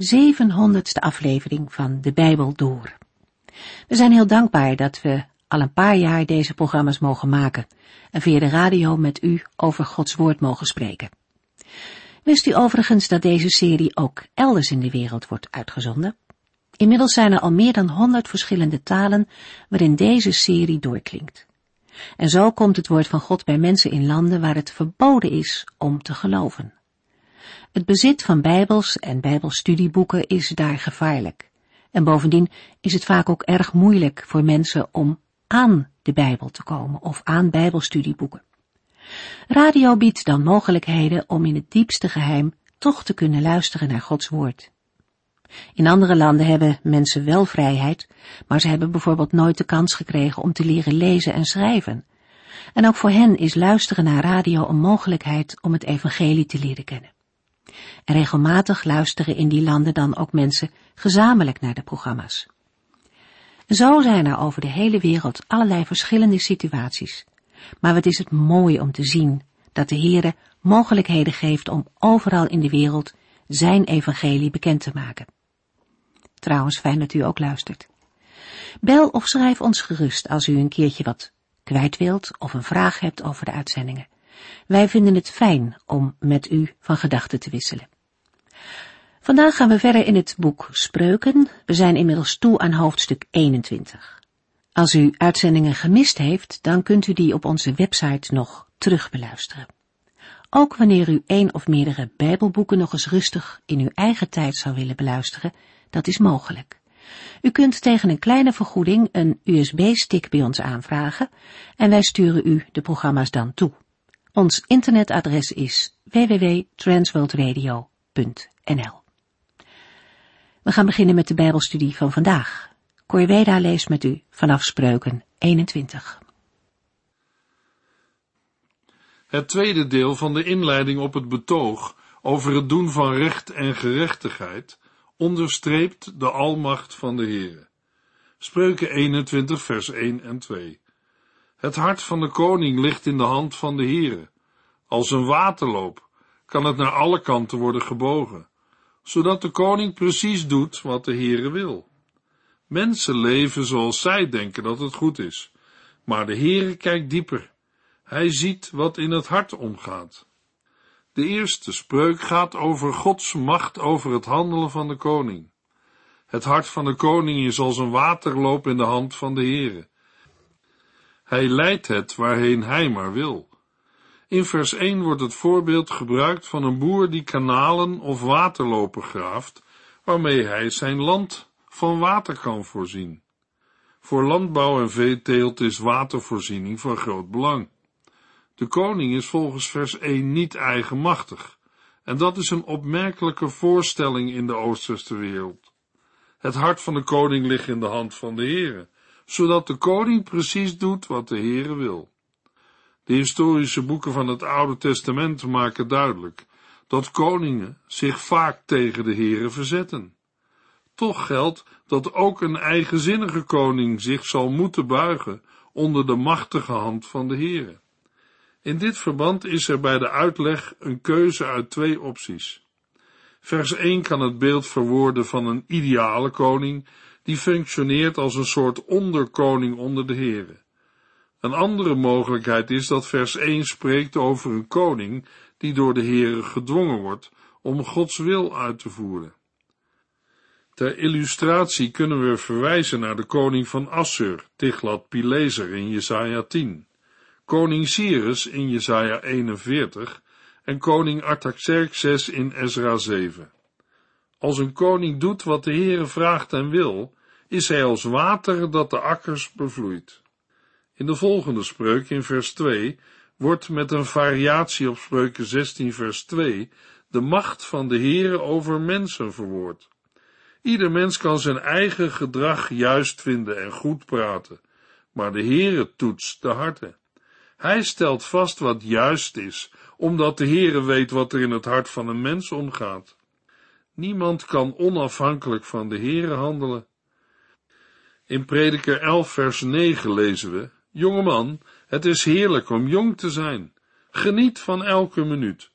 700ste aflevering van de Bijbel door. We zijn heel dankbaar dat we al een paar jaar deze programma's mogen maken en via de radio met u over Gods woord mogen spreken. Wist u overigens dat deze serie ook elders in de wereld wordt uitgezonden? Inmiddels zijn er al meer dan 100 verschillende talen waarin deze serie doorklinkt. En zo komt het woord van God bij mensen in landen waar het verboden is om te geloven. Het bezit van bijbels en bijbelstudieboeken is daar gevaarlijk. En bovendien is het vaak ook erg moeilijk voor mensen om aan de Bijbel te komen of aan bijbelstudieboeken. Radio biedt dan mogelijkheden om in het diepste geheim toch te kunnen luisteren naar Gods woord. In andere landen hebben mensen wel vrijheid, maar ze hebben bijvoorbeeld nooit de kans gekregen om te leren lezen en schrijven. En ook voor hen is luisteren naar radio een mogelijkheid om het evangelie te leren kennen. En regelmatig luisteren in die landen dan ook mensen gezamenlijk naar de programma's. Zo zijn er over de hele wereld allerlei verschillende situaties. Maar wat is het mooi om te zien dat de Heere mogelijkheden geeft om overal in de wereld zijn evangelie bekend te maken. Trouwens, fijn dat u ook luistert. Bel of schrijf ons gerust als u een keertje wat kwijt wilt of een vraag hebt over de uitzendingen. Wij vinden het fijn om met u van gedachten te wisselen. Vandaag gaan we verder in het boek Spreuken. We zijn inmiddels toe aan hoofdstuk 21. Als u uitzendingen gemist heeft, dan kunt u die op onze website nog terugbeluisteren. Ook wanneer u een of meerdere Bijbelboeken nog eens rustig in uw eigen tijd zou willen beluisteren, dat is mogelijk. U kunt tegen een kleine vergoeding een USB-stick bij ons aanvragen en wij sturen u de programma's dan toe. Ons internetadres is www.transworldradio.nl We gaan beginnen met de Bijbelstudie van vandaag. Corveda leest met u vanaf Spreuken 21. Het tweede deel van de inleiding op het betoog over het doen van recht en gerechtigheid onderstreept de almacht van de Heere. Spreuken 21 vers 1 en 2. Het hart van de koning ligt in de hand van de Heere. Als een waterloop kan het naar alle kanten worden gebogen, zodat de koning precies doet wat de Heere wil. Mensen leven zoals zij denken dat het goed is, maar de Heere kijkt dieper. Hij ziet wat in het hart omgaat. De eerste spreuk gaat over Gods macht over het handelen van de koning. Het hart van de koning is als een waterloop in de hand van de Heere. Hij leidt het waarheen hij maar wil. In vers 1 wordt het voorbeeld gebruikt van een boer die kanalen of waterlopen graaft, waarmee hij zijn land van water kan voorzien. Voor landbouw en veeteelt is watervoorziening van groot belang. De koning is volgens vers 1 niet eigenmachtig, en dat is een opmerkelijke voorstelling in de Oosterse wereld. Het hart van de koning ligt in de hand van de Heere, zodat de koning precies doet wat de Heere wil. De historische boeken van het Oude Testament maken duidelijk dat koningen zich vaak tegen de Heere verzetten. Toch geldt dat ook een eigenzinnige koning zich zal moeten buigen onder de machtige hand van de Heere. In dit verband is er bij de uitleg een keuze uit twee opties. Vers 1 kan het beeld verwoorden van een ideale koning die functioneert als een soort onderkoning onder de heren. Een andere mogelijkheid is dat vers 1 spreekt over een koning die door de heren gedwongen wordt om Gods wil uit te voeren. Ter illustratie kunnen we verwijzen naar de koning van Assur, Tiglat-Pileser in Jesaja 10, koning Cyrus in Jesaja 41 en koning Artaxerxes in Ezra 7. Als een koning doet wat de Heere vraagt en wil, is hij als water dat de akkers bevloeit. In de volgende spreuk, in vers 2, wordt met een variatie op spreuken 16 vers 2 de macht van de Heere over mensen verwoord. Ieder mens kan zijn eigen gedrag juist vinden en goed praten, maar de Heere toetst de harten. Hij stelt vast wat juist is, omdat de Heere weet wat er in het hart van een mens omgaat. Niemand kan onafhankelijk van de Heere handelen. In Prediker 11 vers 9 lezen we, Jongeman, het is heerlijk om jong te zijn. Geniet van elke minuut.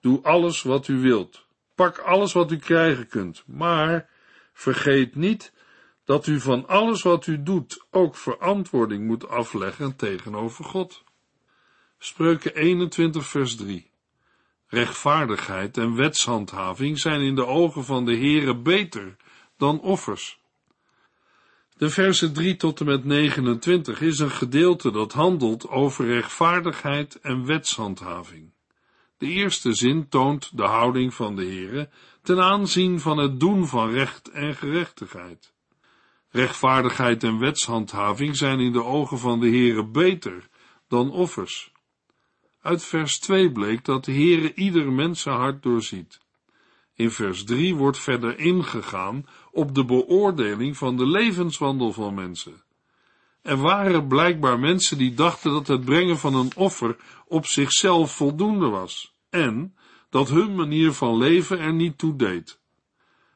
Doe alles wat u wilt. Pak alles wat u krijgen kunt, maar vergeet niet dat u van alles wat u doet ook verantwoording moet afleggen tegenover God. Spreuken 21 vers 3 Rechtvaardigheid en wetshandhaving zijn in de ogen van de Heere beter dan offers. De versen 3 tot en met 29 is een gedeelte dat handelt over rechtvaardigheid en wetshandhaving. De eerste zin toont de houding van de Heere ten aanzien van het doen van recht en gerechtigheid. Rechtvaardigheid en wetshandhaving zijn in de ogen van de Heere beter dan offers. Uit vers 2 bleek dat de Heere ieder mensenhart doorziet. In vers 3 wordt verder ingegaan op de beoordeling van de levenswandel van mensen. Er waren blijkbaar mensen die dachten dat het brengen van een offer op zichzelf voldoende was en dat hun manier van leven er niet toe deed.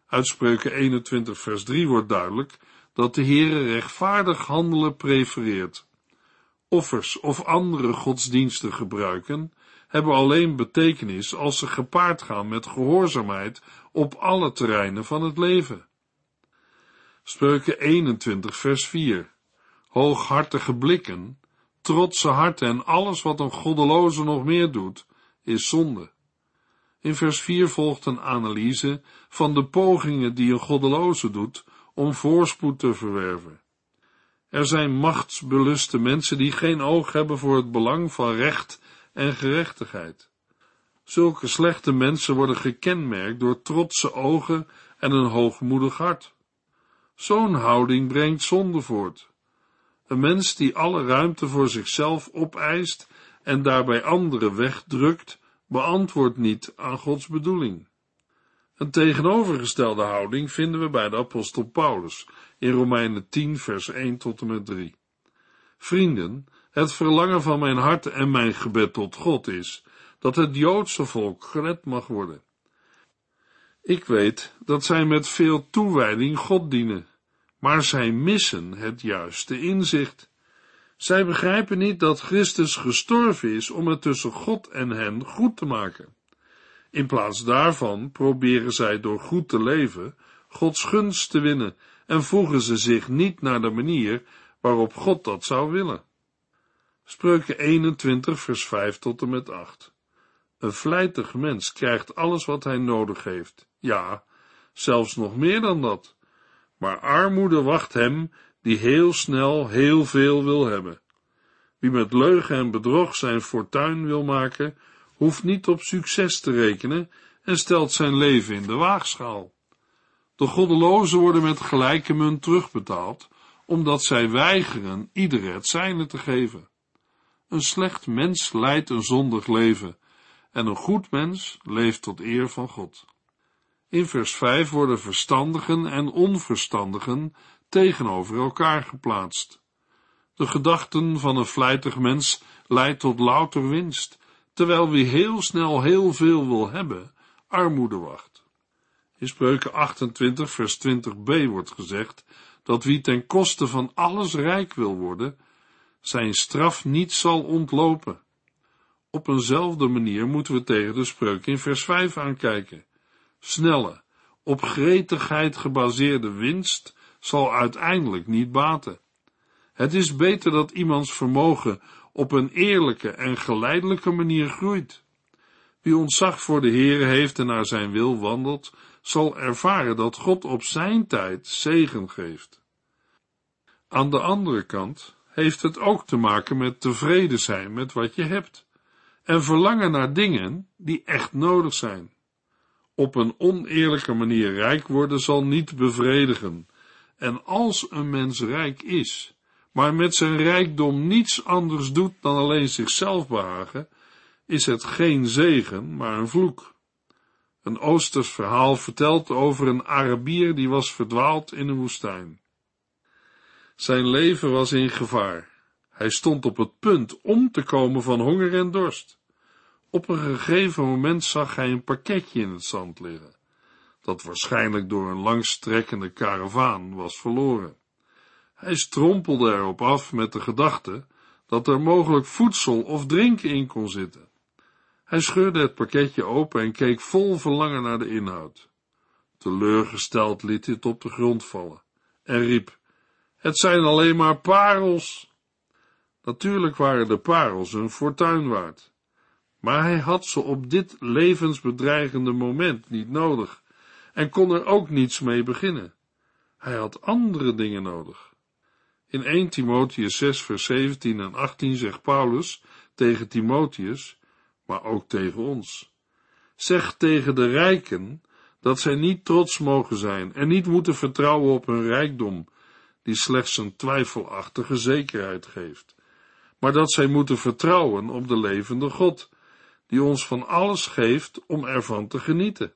Uitspreuken 21 vers 3 wordt duidelijk dat de Heere rechtvaardig handelen prefereert. Offers of andere godsdiensten gebruiken hebben alleen betekenis als ze gepaard gaan met gehoorzaamheid op alle terreinen van het leven. Spreuken 21 vers 4 Hooghartige blikken, trotse harten en alles wat een goddeloze nog meer doet, is zonde. In vers 4 volgt een analyse van de pogingen die een goddeloze doet om voorspoed te verwerven. Er zijn machtsbeluste mensen die geen oog hebben voor het belang van recht en gerechtigheid. Zulke slechte mensen worden gekenmerkt door trotse ogen en een hoogmoedig hart. Zo'n houding brengt zonde voort. Een mens die alle ruimte voor zichzelf opeist en daarbij anderen wegdrukt, beantwoordt niet aan Gods bedoeling. Een tegenovergestelde houding vinden we bij de apostel Paulus in Romeinen 10 vers 1 tot en met 3. Vrienden, het verlangen van mijn hart en mijn gebed tot God is dat het Joodse volk gered mag worden. Ik weet dat zij met veel toewijding God dienen, maar zij missen het juiste inzicht. Zij begrijpen niet dat Christus gestorven is om het tussen God en hen goed te maken. In plaats daarvan proberen zij door goed te leven Gods gunst te winnen en voegen ze zich niet naar de manier waarop God dat zou willen. Spreuken 21 vers 5 tot en met 8 Een vlijtig mens krijgt alles wat hij nodig heeft, ja, zelfs nog meer dan dat. Maar armoede wacht hem die heel snel heel veel wil hebben. Wie met leugen en bedrog zijn fortuin wil maken, hoeft niet op succes te rekenen en stelt zijn leven in de waagschaal. De goddelozen worden met gelijke munt terugbetaald, omdat zij weigeren ieder het zijne te geven. Een slecht mens leidt een zondig leven, en een goed mens leeft tot eer van God. In vers 5 worden verstandigen en onverstandigen tegenover elkaar geplaatst. De gedachten van een vlijtig mens leidt tot louter winst, terwijl wie heel snel heel veel wil hebben, armoede wacht. In Spreuken 28 vers 20b wordt gezegd dat wie ten koste van alles rijk wil worden, zijn straf niet zal ontlopen. Op eenzelfde manier moeten we tegen de spreuk in vers 5 aankijken. Snelle, op gretigheid gebaseerde winst zal uiteindelijk niet baten. Het is beter dat iemands vermogen op een eerlijke en geleidelijke manier groeit. Wie ontzag voor de Heere heeft en naar zijn wil wandelt, zal ervaren dat God op zijn tijd zegen geeft. Aan de andere kant heeft het ook te maken met tevreden zijn met wat je hebt en verlangen naar dingen die echt nodig zijn. Op een oneerlijke manier rijk worden zal niet bevredigen. En als een mens rijk is, maar met zijn rijkdom niets anders doet dan alleen zichzelf behagen, is het geen zegen, maar een vloek. Een Oosters verhaal vertelt over een Arabier die was verdwaald in een woestijn. Zijn leven was in gevaar. Hij stond op het punt om te komen van honger en dorst. Op een gegeven moment zag hij een pakketje in het zand liggen, dat waarschijnlijk door een langstrekkende karavaan was verloren. Hij strompelde erop af met de gedachte dat er mogelijk voedsel of drinken in kon zitten. Hij scheurde het pakketje open en keek vol verlangen naar de inhoud. Teleurgesteld liet het op de grond vallen en riep: Het zijn alleen maar parels. Natuurlijk waren de parels een fortuin waard, maar hij had ze op dit levensbedreigende moment niet nodig en kon er ook niets mee beginnen. Hij had andere dingen nodig. In 1 Timotheus 6 vers 17 en 18 zegt Paulus tegen Timotheus, maar ook tegen ons. Zeg tegen de rijken dat zij niet trots mogen zijn en niet moeten vertrouwen op hun rijkdom, die slechts een twijfelachtige zekerheid geeft, maar dat zij moeten vertrouwen op de levende God, die ons van alles geeft om ervan te genieten.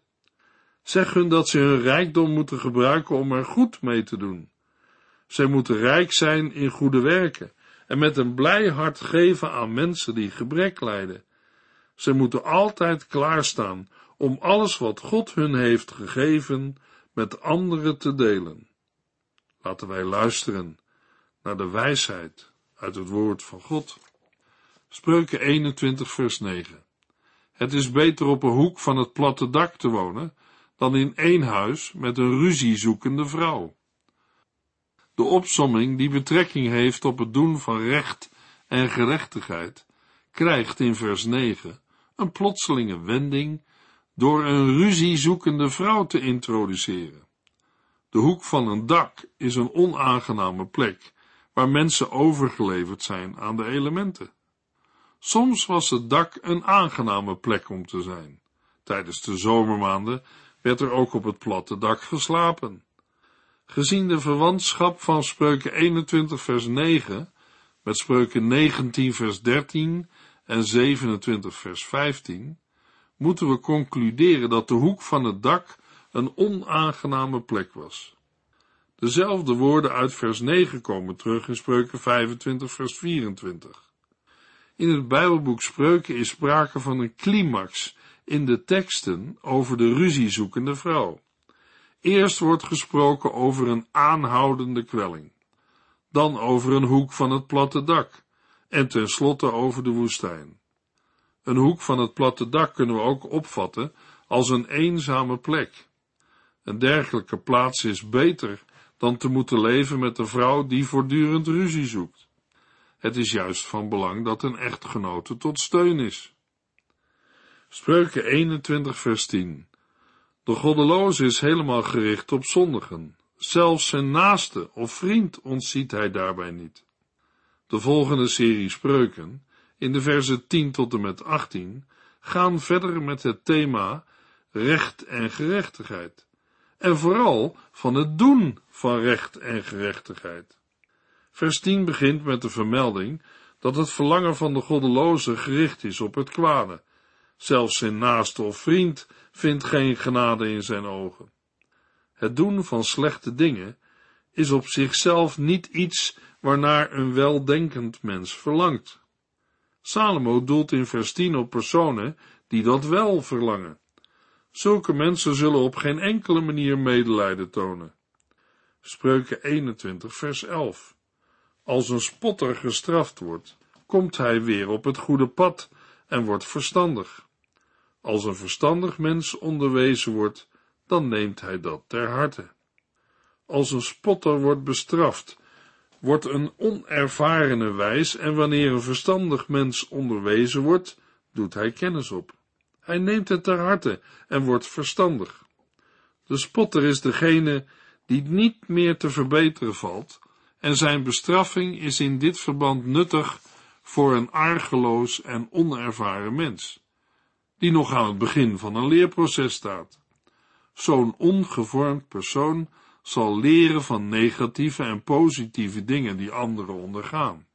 Zeg hun dat ze hun rijkdom moeten gebruiken om er goed mee te doen. Zij moeten rijk zijn in goede werken en met een blij hart geven aan mensen die gebrek lijden. Zij moeten altijd klaarstaan om alles wat God hun heeft gegeven met anderen te delen. Laten wij luisteren naar de wijsheid uit het woord van God. Spreuken 21 vers 9 Het is beter op een hoek van het platte dak te wonen dan in één huis met een ruziezoekende vrouw. De opsomming die betrekking heeft op het doen van recht en gerechtigheid, krijgt in vers 9 een plotselinge wending door een ruziezoekende vrouw te introduceren. De hoek van een dak is een onaangename plek waar mensen overgeleverd zijn aan de elementen. Soms was het dak een aangename plek om te zijn. Tijdens de zomermaanden werd er ook op het platte dak geslapen. Gezien de verwantschap van spreuken 21 vers 9 met spreuken 19 vers 13 en 27 vers 15, moeten we concluderen dat de hoek van het dak een onaangename plek was. Dezelfde woorden uit vers 9 komen terug in spreuken 25 vers 24. In het Bijbelboek Spreuken is sprake van een climax in de teksten over de ruziezoekende vrouw. Eerst wordt gesproken over een aanhoudende kwelling, dan over een hoek van het platte dak en tenslotte over de woestijn. Een hoek van het platte dak kunnen we ook opvatten als een eenzame plek. Een dergelijke plaats is beter dan te moeten leven met een vrouw die voortdurend ruzie zoekt. Het is juist van belang dat een echtgenote tot steun is. Spreuken 21 vers 10 De goddeloze is helemaal gericht op zondigen. Zelfs zijn naaste of vriend ontziet hij daarbij niet. De volgende serie spreuken, in de versen 10 tot en met 18, gaan verder met het thema recht en gerechtigheid. En vooral van het doen van recht en gerechtigheid. Vers 10 begint met de vermelding dat het verlangen van de goddeloze gericht is op het kwade. Zelfs zijn naaste of vriend vindt geen genade in zijn ogen. Het doen van slechte dingen is op zichzelf niet iets waarnaar een weldenkend mens verlangt. Salomo doelt in vers 10 op personen die dat wel verlangen. Zulke mensen zullen op geen enkele manier medelijden tonen. Spreuken 21 vers 11 Als een spotter gestraft wordt, komt hij weer op het goede pad en wordt verstandig. Als een verstandig mens onderwezen wordt, dan neemt hij dat ter harte. Als een spotter wordt bestraft, wordt een onervarene wijs en wanneer een verstandig mens onderwezen wordt, doet hij kennis op. Hij neemt het ter harte en wordt verstandig. De spotter is degene die niet meer te verbeteren valt, en zijn bestraffing is in dit verband nuttig voor een argeloos en onervaren mens, die nog aan het begin van een leerproces staat. Zo'n ongevormd persoon zal leren van negatieve en positieve dingen die anderen ondergaan.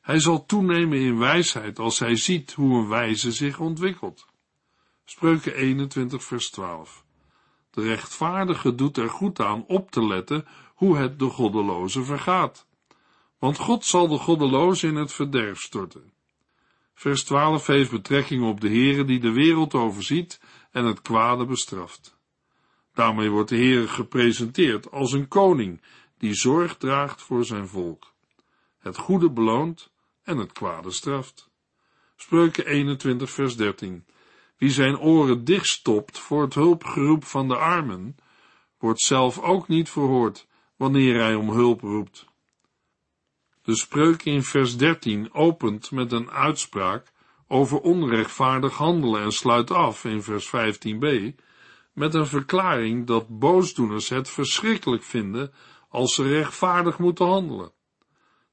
Hij zal toenemen in wijsheid als hij ziet hoe een wijze zich ontwikkelt. Spreuken 21 vers 12. De rechtvaardige doet er goed aan op te letten hoe het de goddeloze vergaat. Want God zal de goddeloze in het verderf storten. Vers 12 heeft betrekking op de Heere die de wereld overziet en het kwade bestraft. Daarmee wordt de Heere gepresenteerd als een koning die zorg draagt voor zijn volk. Het goede beloont en het kwade straft. Spreuken 21 vers 13. Wie zijn oren dichtstopt voor het hulpgeroep van de armen, wordt zelf ook niet verhoord wanneer hij om hulp roept. De spreuk in vers 13 opent met een uitspraak over onrechtvaardig handelen en sluit af in vers 15b met een verklaring dat boosdoeners het verschrikkelijk vinden als ze rechtvaardig moeten handelen.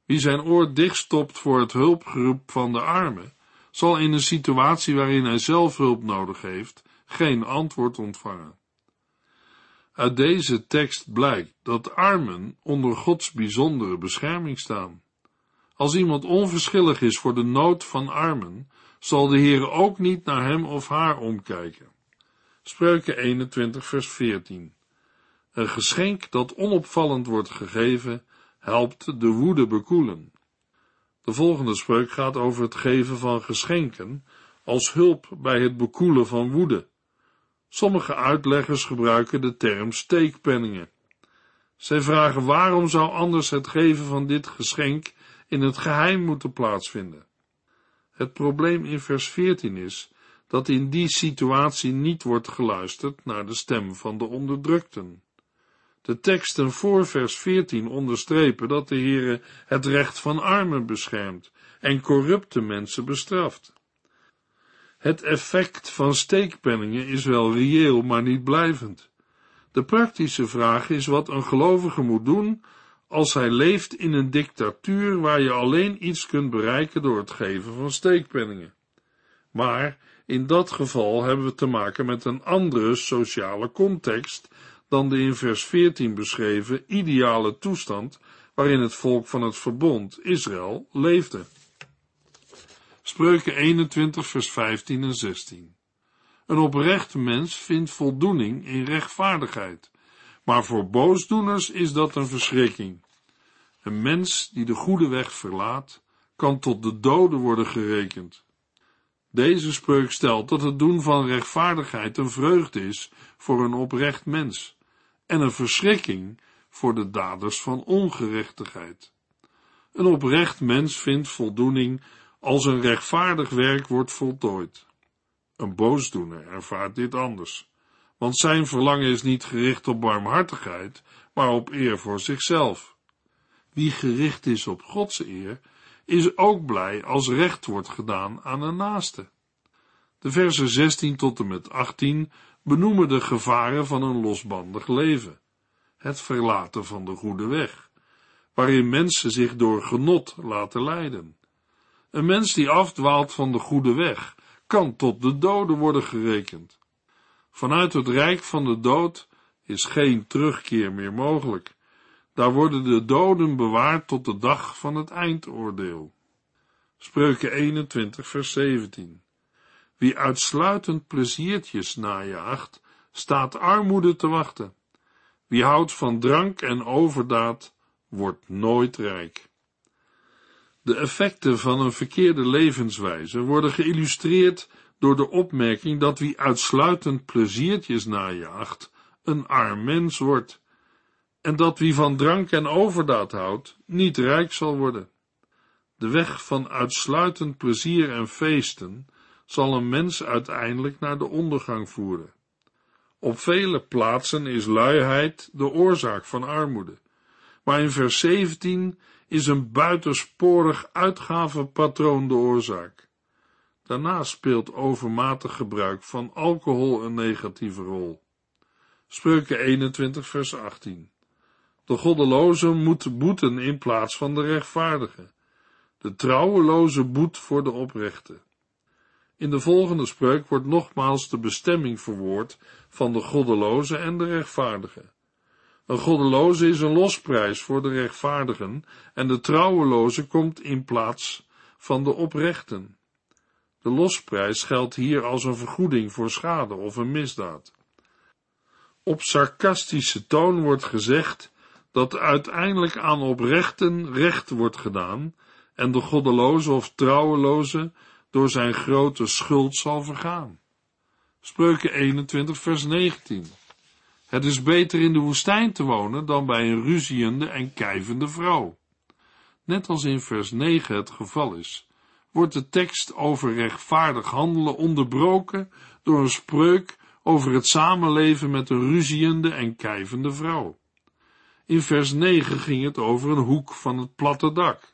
Wie zijn oor dichtstopt voor het hulpgeroep van de armen, zal in een situatie waarin hij zelf hulp nodig heeft, geen antwoord ontvangen. Uit deze tekst blijkt dat armen onder Gods bijzondere bescherming staan. Als iemand onverschillig is voor de nood van armen, zal de Heer ook niet naar hem of haar omkijken. Spreuken 21 vers 14 Een geschenk dat onopvallend wordt gegeven, helpt de woede bekoelen. De volgende spreuk gaat over het geven van geschenken als hulp bij het bekoelen van woede. Sommige uitleggers gebruiken de term steekpenningen. Zij vragen waarom zou anders het geven van dit geschenk in het geheim moeten plaatsvinden. Het probleem in vers 14 is dat in die situatie niet wordt geluisterd naar de stem van de onderdrukten. De teksten voor vers 14 onderstrepen dat de Heere het recht van armen beschermt en corrupte mensen bestraft. Het effect van steekpenningen is wel reëel, maar niet blijvend. De praktische vraag is wat een gelovige moet doen als hij leeft in een dictatuur waar je alleen iets kunt bereiken door het geven van steekpenningen. Maar in dat geval hebben we te maken met een andere sociale context dan de in vers 14 beschreven ideale toestand waarin het volk van het verbond Israël leefde. Spreuken 21 vers 15 en 16 Een oprecht mens vindt voldoening in rechtvaardigheid, maar voor boosdoeners is dat een verschrikking. Een mens die de goede weg verlaat, kan tot de doden worden gerekend. Deze spreuk stelt dat het doen van rechtvaardigheid een vreugde is voor een oprecht mens en een verschrikking voor de daders van ongerechtigheid. Een oprecht mens vindt voldoening als een rechtvaardig werk wordt voltooid. Een boosdoener ervaart dit anders, want zijn verlangen is niet gericht op barmhartigheid, maar op eer voor zichzelf. Wie gericht is op Gods eer, is ook blij als recht wordt gedaan aan een naaste. De versen 16 tot en met 18 benoemen de gevaren van een losbandig leven, het verlaten van de goede weg, waarin mensen zich door genot laten leiden. Een mens die afdwaalt van de goede weg, kan tot de doden worden gerekend. Vanuit het rijk van de dood is geen terugkeer meer mogelijk. Daar worden de doden bewaard tot de dag van het eindoordeel. Spreuken 21 vers 17 Wie uitsluitend pleziertjes najaagt, staat armoede te wachten. Wie houdt van drank en overdaad, wordt nooit rijk. De effecten van een verkeerde levenswijze worden geïllustreerd door de opmerking dat wie uitsluitend pleziertjes najaagt, een arm mens wordt, en dat wie van drank en overdaad houdt, niet rijk zal worden. De weg van uitsluitend plezier en feesten zal een mens uiteindelijk naar de ondergang voeren. Op vele plaatsen is luiheid de oorzaak van armoede, maar in vers 17 is een buitensporig uitgavenpatroon de oorzaak. Daarnaast speelt overmatig gebruik van alcohol een negatieve rol. Spreuken 21 vers 18 De goddeloze moet boeten in plaats van de rechtvaardige. De trouweloze boet voor de oprechte. In de volgende spreuk wordt nogmaals de bestemming verwoord van de goddeloze en de rechtvaardige. Een goddeloze is een losprijs voor de rechtvaardigen en de trouweloze komt in plaats van de oprechten. De losprijs geldt hier als een vergoeding voor schade of een misdaad. Op sarcastische toon wordt gezegd dat uiteindelijk aan oprechten recht wordt gedaan en de goddeloze of trouweloze door zijn grote schuld zal vergaan. Spreuken 21 vers 19 Het is beter in de woestijn te wonen dan bij een ruziende en kijvende vrouw. Net als in vers 9 het geval is, wordt de tekst over rechtvaardig handelen onderbroken door een spreuk over het samenleven met een ruziende en kijvende vrouw. In vers 9 ging het over een hoek van het platte dak.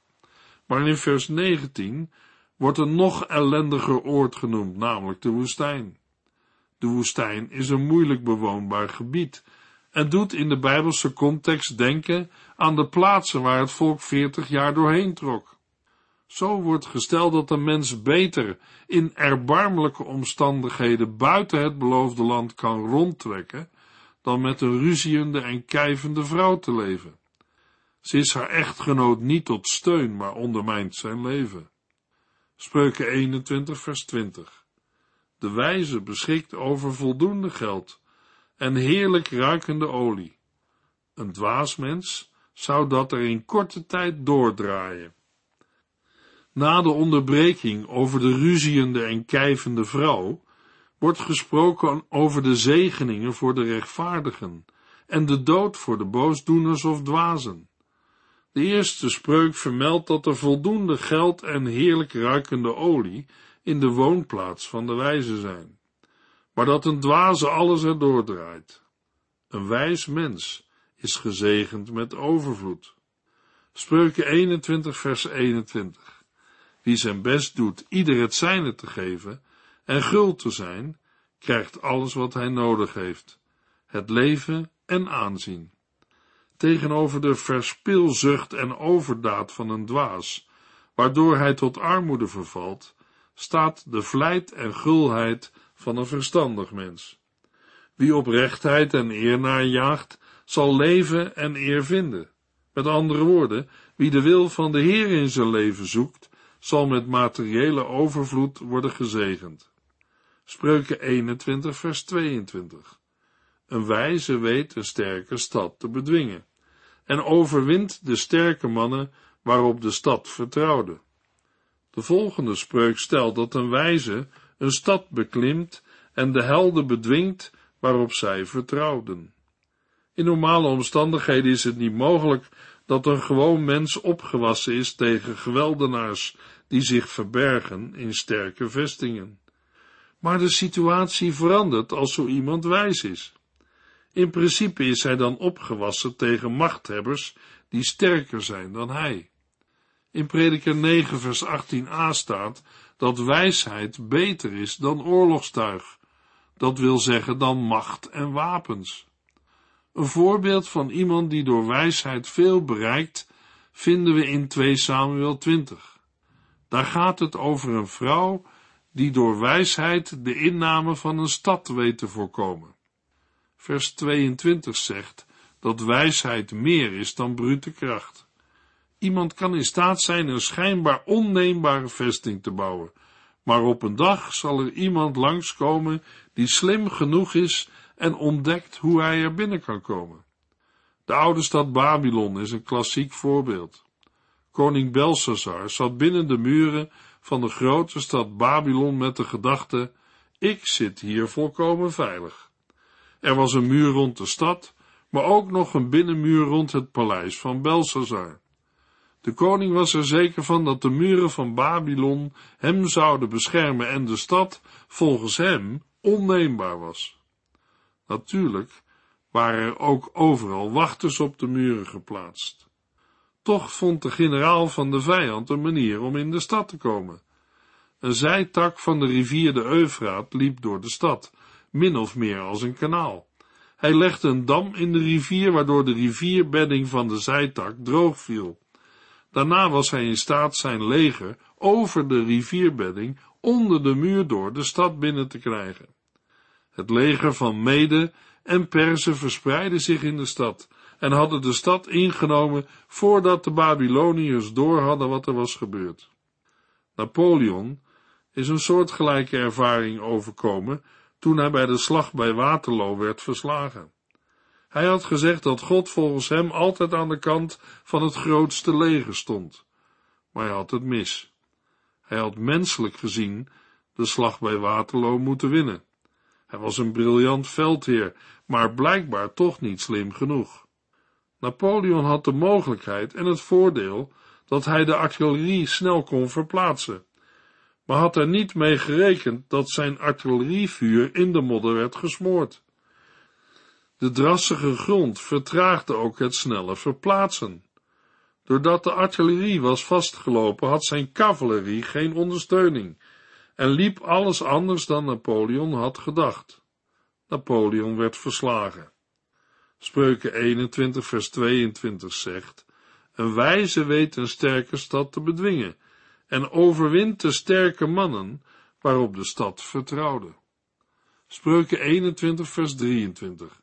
Maar in vers 19 wordt een nog ellendiger oord genoemd, namelijk de woestijn. De woestijn is een moeilijk bewoonbaar gebied en doet in de Bijbelse context denken aan de plaatsen waar het volk veertig jaar doorheen trok. Zo wordt gesteld dat een mens beter in erbarmelijke omstandigheden buiten het beloofde land kan rondtrekken, dan met een ruziende en kijvende vrouw te leven. Ze is haar echtgenoot niet tot steun, maar ondermijnt zijn leven. Spreuken 21 vers 20 De wijze beschikt over voldoende geld en heerlijk ruikende olie. Een dwaas mens zou dat er in korte tijd doordraaien. Na de onderbreking over de ruziende en kijvende vrouw wordt gesproken over de zegeningen voor de rechtvaardigen en de dood voor de boosdoeners of dwazen. De eerste spreuk vermeldt dat er voldoende geld en heerlijk ruikende olie in de woonplaats van de wijze zijn, maar dat een dwaze alles erdoor draait. Een wijs mens is gezegend met overvloed. Spreuken 21 vers 21 Wie zijn best doet ieder het zijne te geven en gul te zijn, krijgt alles wat hij nodig heeft, het leven en aanzien. Tegenover de verspilzucht en overdaad van een dwaas, waardoor hij tot armoede vervalt, staat de vlijt en gulheid van een verstandig mens. Wie oprechtheid en eer najaagt, zal leven en eer vinden. Met andere woorden, wie de wil van de Heer in zijn leven zoekt, zal met materiële overvloed worden gezegend. Spreuken 21 vers 22 Een wijze weet een sterke stad te bedwingen en overwint de sterke mannen waarop de stad vertrouwde. De volgende spreuk stelt dat een wijze een stad beklimt en de helden bedwingt waarop zij vertrouwden. In normale omstandigheden is het niet mogelijk dat een gewoon mens opgewassen is tegen geweldenaars die zich verbergen in sterke vestingen. Maar de situatie verandert als zo iemand wijs is. In principe is hij dan opgewassen tegen machthebbers die sterker zijn dan hij. In prediker 9 vers 18a staat dat wijsheid beter is dan oorlogstuig, dat wil zeggen dan macht en wapens. Een voorbeeld van iemand die door wijsheid veel bereikt, vinden we in 2 Samuel 20. Daar gaat het over een vrouw die door wijsheid de inname van een stad weet te voorkomen. Vers 22 zegt dat wijsheid meer is dan brute kracht. Iemand kan in staat zijn een schijnbaar onneembare vesting te bouwen, maar op een dag zal er iemand langskomen die slim genoeg is en ontdekt hoe hij er binnen kan komen. De oude stad Babylon is een klassiek voorbeeld. Koning Belshazzar zat binnen de muren van de grote stad Babylon met de gedachte: ik zit hier volkomen veilig. Er was een muur rond de stad, maar ook nog een binnenmuur rond het paleis van Belshazzar. De koning was er zeker van dat de muren van Babylon hem zouden beschermen en de stad, volgens hem, onneembaar was. Natuurlijk waren er ook overal wachters op de muren geplaatst. Toch vond de generaal van de vijand een manier om in de stad te komen. Een zijtak van de rivier de Eufraat liep door de stad, min of meer als een kanaal. Hij legde een dam in de rivier, waardoor de rivierbedding van de zijtak droog viel. Daarna was hij in staat zijn leger over de rivierbedding onder de muur door de stad binnen te krijgen. Het leger van Mede en Perzen verspreidde zich in de stad en hadden de stad ingenomen voordat de Babyloniërs door hadden wat er was gebeurd. Napoleon, is een soortgelijke ervaring overkomen toen hij bij de slag bij Waterloo werd verslagen. Hij had gezegd dat God volgens hem altijd aan de kant van het grootste leger stond, maar hij had het mis. Hij had menselijk gezien de slag bij Waterloo moeten winnen. Hij was een briljant veldheer, maar blijkbaar toch niet slim genoeg. Napoleon had de mogelijkheid en het voordeel dat hij de artillerie snel kon verplaatsen, maar had er niet mee gerekend dat zijn artillerievuur in de modder werd gesmoord. De drassige grond vertraagde ook het snelle verplaatsen. Doordat de artillerie was vastgelopen, had zijn cavalerie geen ondersteuning en liep alles anders dan Napoleon had gedacht. Napoleon werd verslagen. Spreuken 21 vers 22 zegt, een wijze weet een sterke stad te bedwingen en overwint de sterke mannen waarop de stad vertrouwde. Spreuken 21 vers 23.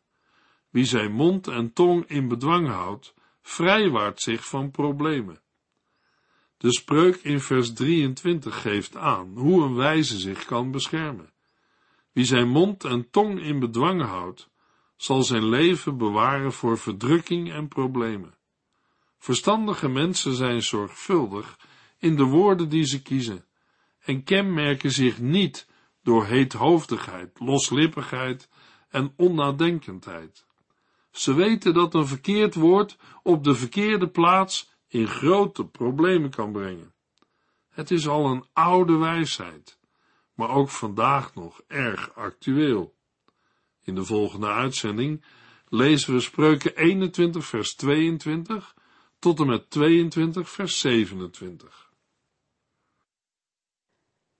Wie zijn mond en tong in bedwang houdt, vrijwaart zich van problemen. De spreuk in vers 23 geeft aan hoe een wijze zich kan beschermen. Wie zijn mond en tong in bedwang houdt, zal zijn leven bewaren voor verdrukking en problemen. Verstandige mensen zijn zorgvuldig in de woorden die ze kiezen en kenmerken zich niet door heethoofdigheid, loslippigheid en onnadenkendheid. Ze weten dat een verkeerd woord op de verkeerde plaats in grote problemen kan brengen. Het is al een oude wijsheid, maar ook vandaag nog erg actueel. In de volgende uitzending lezen we spreuken 21 vers 22 tot en met 22 vers 27.